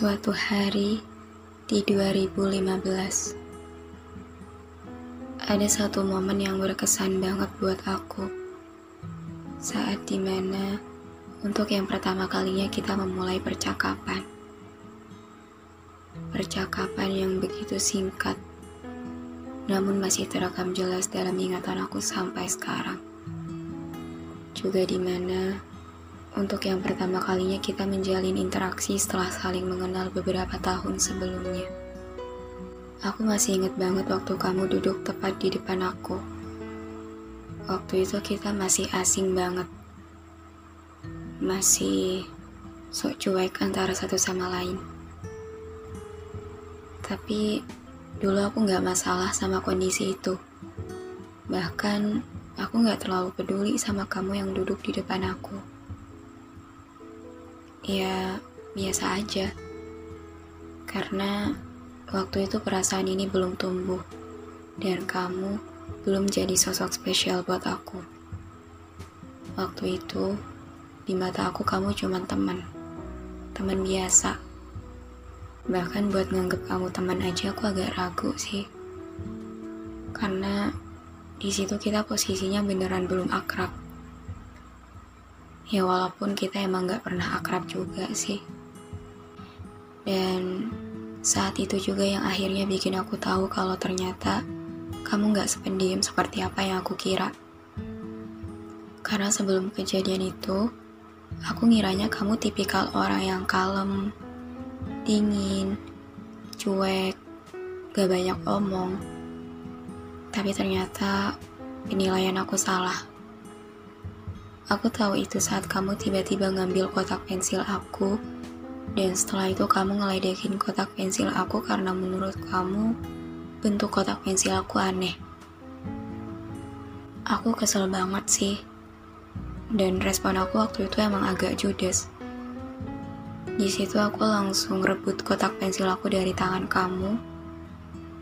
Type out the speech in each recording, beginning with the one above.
Suatu hari di 2015 Ada satu momen yang berkesan banget buat aku. Saat di mana untuk yang pertama kalinya kita memulai percakapan. Percakapan yang begitu singkat Namun masih terekam jelas dalam ingatan aku sampai sekarang. Juga di mana untuk yang pertama kalinya kita menjalin interaksi setelah saling mengenal beberapa tahun sebelumnya. Aku masih ingat banget waktu kamu duduk tepat di depan aku. Waktu itu kita masih asing banget. Masih sok cuek antara satu sama lain. Tapi dulu aku gak masalah sama kondisi itu. Bahkan aku gak terlalu peduli sama kamu yang duduk di depan aku ya biasa aja. Karena waktu itu perasaan ini belum tumbuh dan kamu belum jadi sosok spesial buat aku. Waktu itu di mata aku kamu cuma teman, teman biasa. Bahkan buat nganggep kamu teman aja aku agak ragu sih. Karena di situ kita posisinya beneran belum akrab Ya walaupun kita emang gak pernah akrab juga sih. Dan saat itu juga yang akhirnya bikin aku tahu kalau ternyata kamu gak sependiam seperti apa yang aku kira. Karena sebelum kejadian itu, aku ngiranya kamu tipikal orang yang kalem, dingin, cuek, gak banyak omong. Tapi ternyata penilaian aku salah. Aku tahu itu saat kamu tiba-tiba ngambil kotak pensil aku, dan setelah itu kamu ngeledekin kotak pensil aku karena menurut kamu bentuk kotak pensil aku aneh. Aku kesel banget sih, dan respon aku waktu itu emang agak judes. Di situ aku langsung rebut kotak pensil aku dari tangan kamu,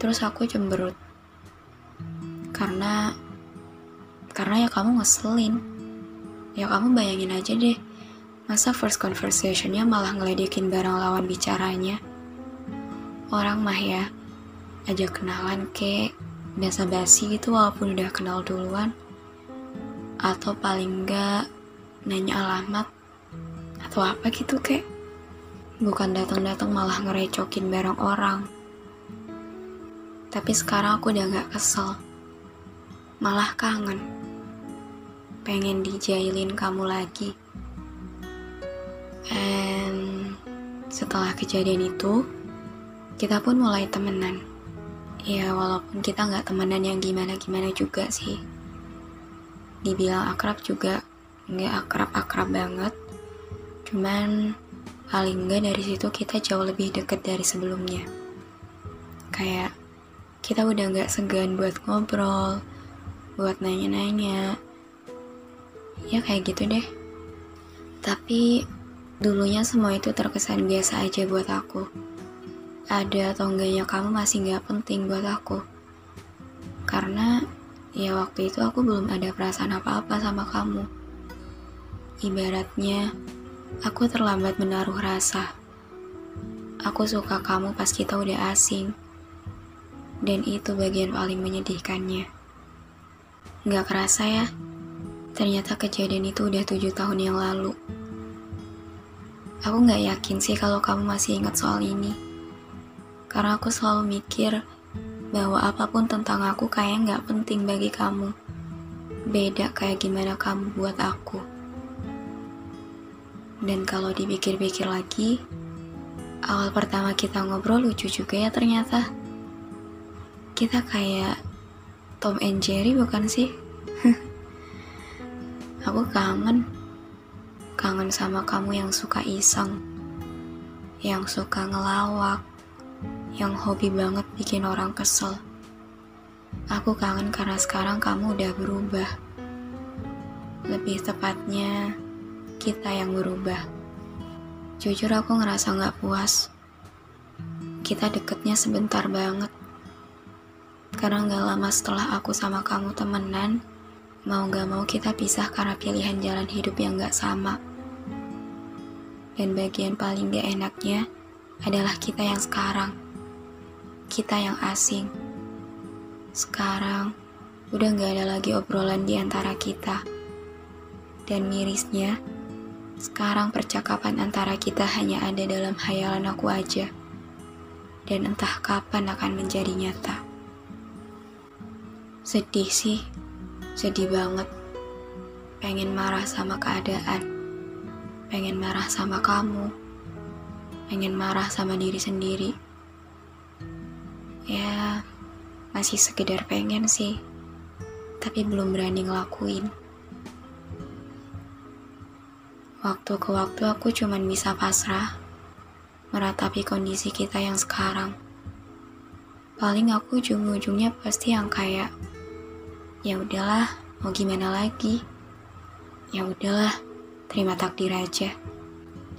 terus aku cemberut. Karena karena ya kamu ngeselin. Ya kamu bayangin aja deh, masa first conversationnya malah ngeledekin barang lawan bicaranya. Orang mah ya, aja kenalan kek, biasa basi gitu walaupun udah kenal duluan. Atau paling enggak nanya alamat, atau apa gitu kek. Bukan datang-datang malah ngerecokin barang orang. Tapi sekarang aku udah gak kesel, malah kangen pengen dijailin kamu lagi. And setelah kejadian itu, kita pun mulai temenan. Ya walaupun kita nggak temenan yang gimana-gimana juga sih. Dibilang akrab juga nggak akrab-akrab banget. Cuman paling nggak dari situ kita jauh lebih deket dari sebelumnya. Kayak kita udah nggak segan buat ngobrol, buat nanya-nanya, ya kayak gitu deh tapi dulunya semua itu terkesan biasa aja buat aku ada atau enggaknya kamu masih gak penting buat aku karena ya waktu itu aku belum ada perasaan apa-apa sama kamu ibaratnya Aku terlambat menaruh rasa. Aku suka kamu pas kita udah asing. Dan itu bagian paling menyedihkannya. Gak kerasa ya, ternyata kejadian itu udah tujuh tahun yang lalu. Aku gak yakin sih kalau kamu masih ingat soal ini. Karena aku selalu mikir bahwa apa pun tentang aku kayak gak penting bagi kamu. Beda kayak gimana kamu buat aku. Dan kalau dipikir-pikir lagi, awal pertama kita ngobrol lucu juga ya ternyata. Kita kayak Tom and Jerry bukan sih? Aku kangen. Kangen sama kamu yang suka iseng. Yang suka ngelawak. Yang hobi banget bikin orang kesel. Aku kangen karena sekarang kamu udah berubah. Lebih tepatnya, kita yang berubah. Jujur aku ngerasa gak puas. Kita deketnya sebentar banget. Karena gak lama setelah aku sama kamu temenan, mau gak mau kita pisah karena pilihan jalan hidup yang gak sama. Dan bagian paling gak enaknya adalah kita yang sekarang. Kita yang asing. Sekarang, udah gak ada lagi obrolan di antara kita. Dan mirisnya, sekarang percakapan antara kita hanya ada dalam hayalan aku aja. Dan entah kapan akan menjadi nyata. Sedih sih, sedih banget. Pengen marah sama keadaan. Pengen marah sama kamu. Pengen marah sama diri sendiri. Ya, masih sekedar pengen sih. Tapi belum berani ngelakuin. Waktu ke waktu aku cuman bisa pasrah, meratapi kondisi kita yang sekarang. Paling aku ujung-ujungnya pasti yang kayak, ya udahlah, mau gimana lagi? Ya udahlah, terima takdir aja.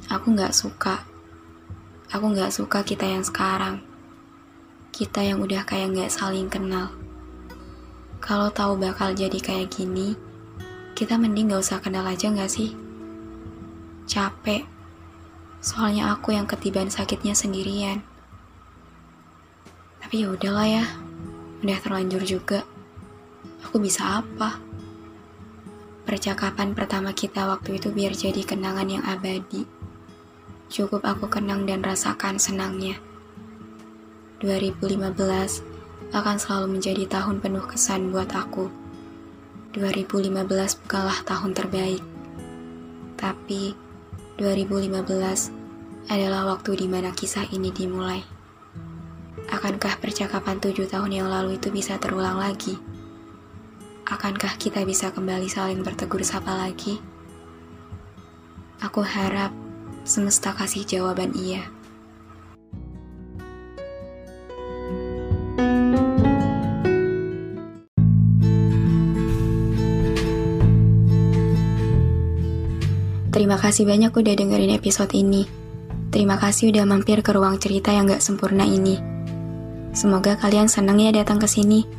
Aku nggak suka. Aku nggak suka kita yang sekarang. Kita yang udah kayak nggak saling kenal. Kalau tahu bakal jadi kayak gini, kita mending nggak usah kenal aja nggak sih? capek. Soalnya aku yang ketiban sakitnya sendirian. Tapi ya udahlah ya, udah terlanjur juga. Aku bisa apa? Percakapan pertama kita waktu itu biar jadi kenangan yang abadi. Cukup aku kenang dan rasakan senangnya. 2015 akan selalu menjadi tahun penuh kesan buat aku. 2015 bukanlah tahun terbaik. Tapi 2015 adalah waktu di mana kisah ini dimulai. Akankah percakapan tujuh tahun yang lalu itu bisa terulang lagi? Akankah kita bisa kembali saling bertegur sapa lagi? Aku harap semesta kasih jawaban iya. Terima kasih banyak udah dengerin episode ini. Terima kasih udah mampir ke ruang cerita yang gak sempurna ini. Semoga kalian seneng ya datang ke sini.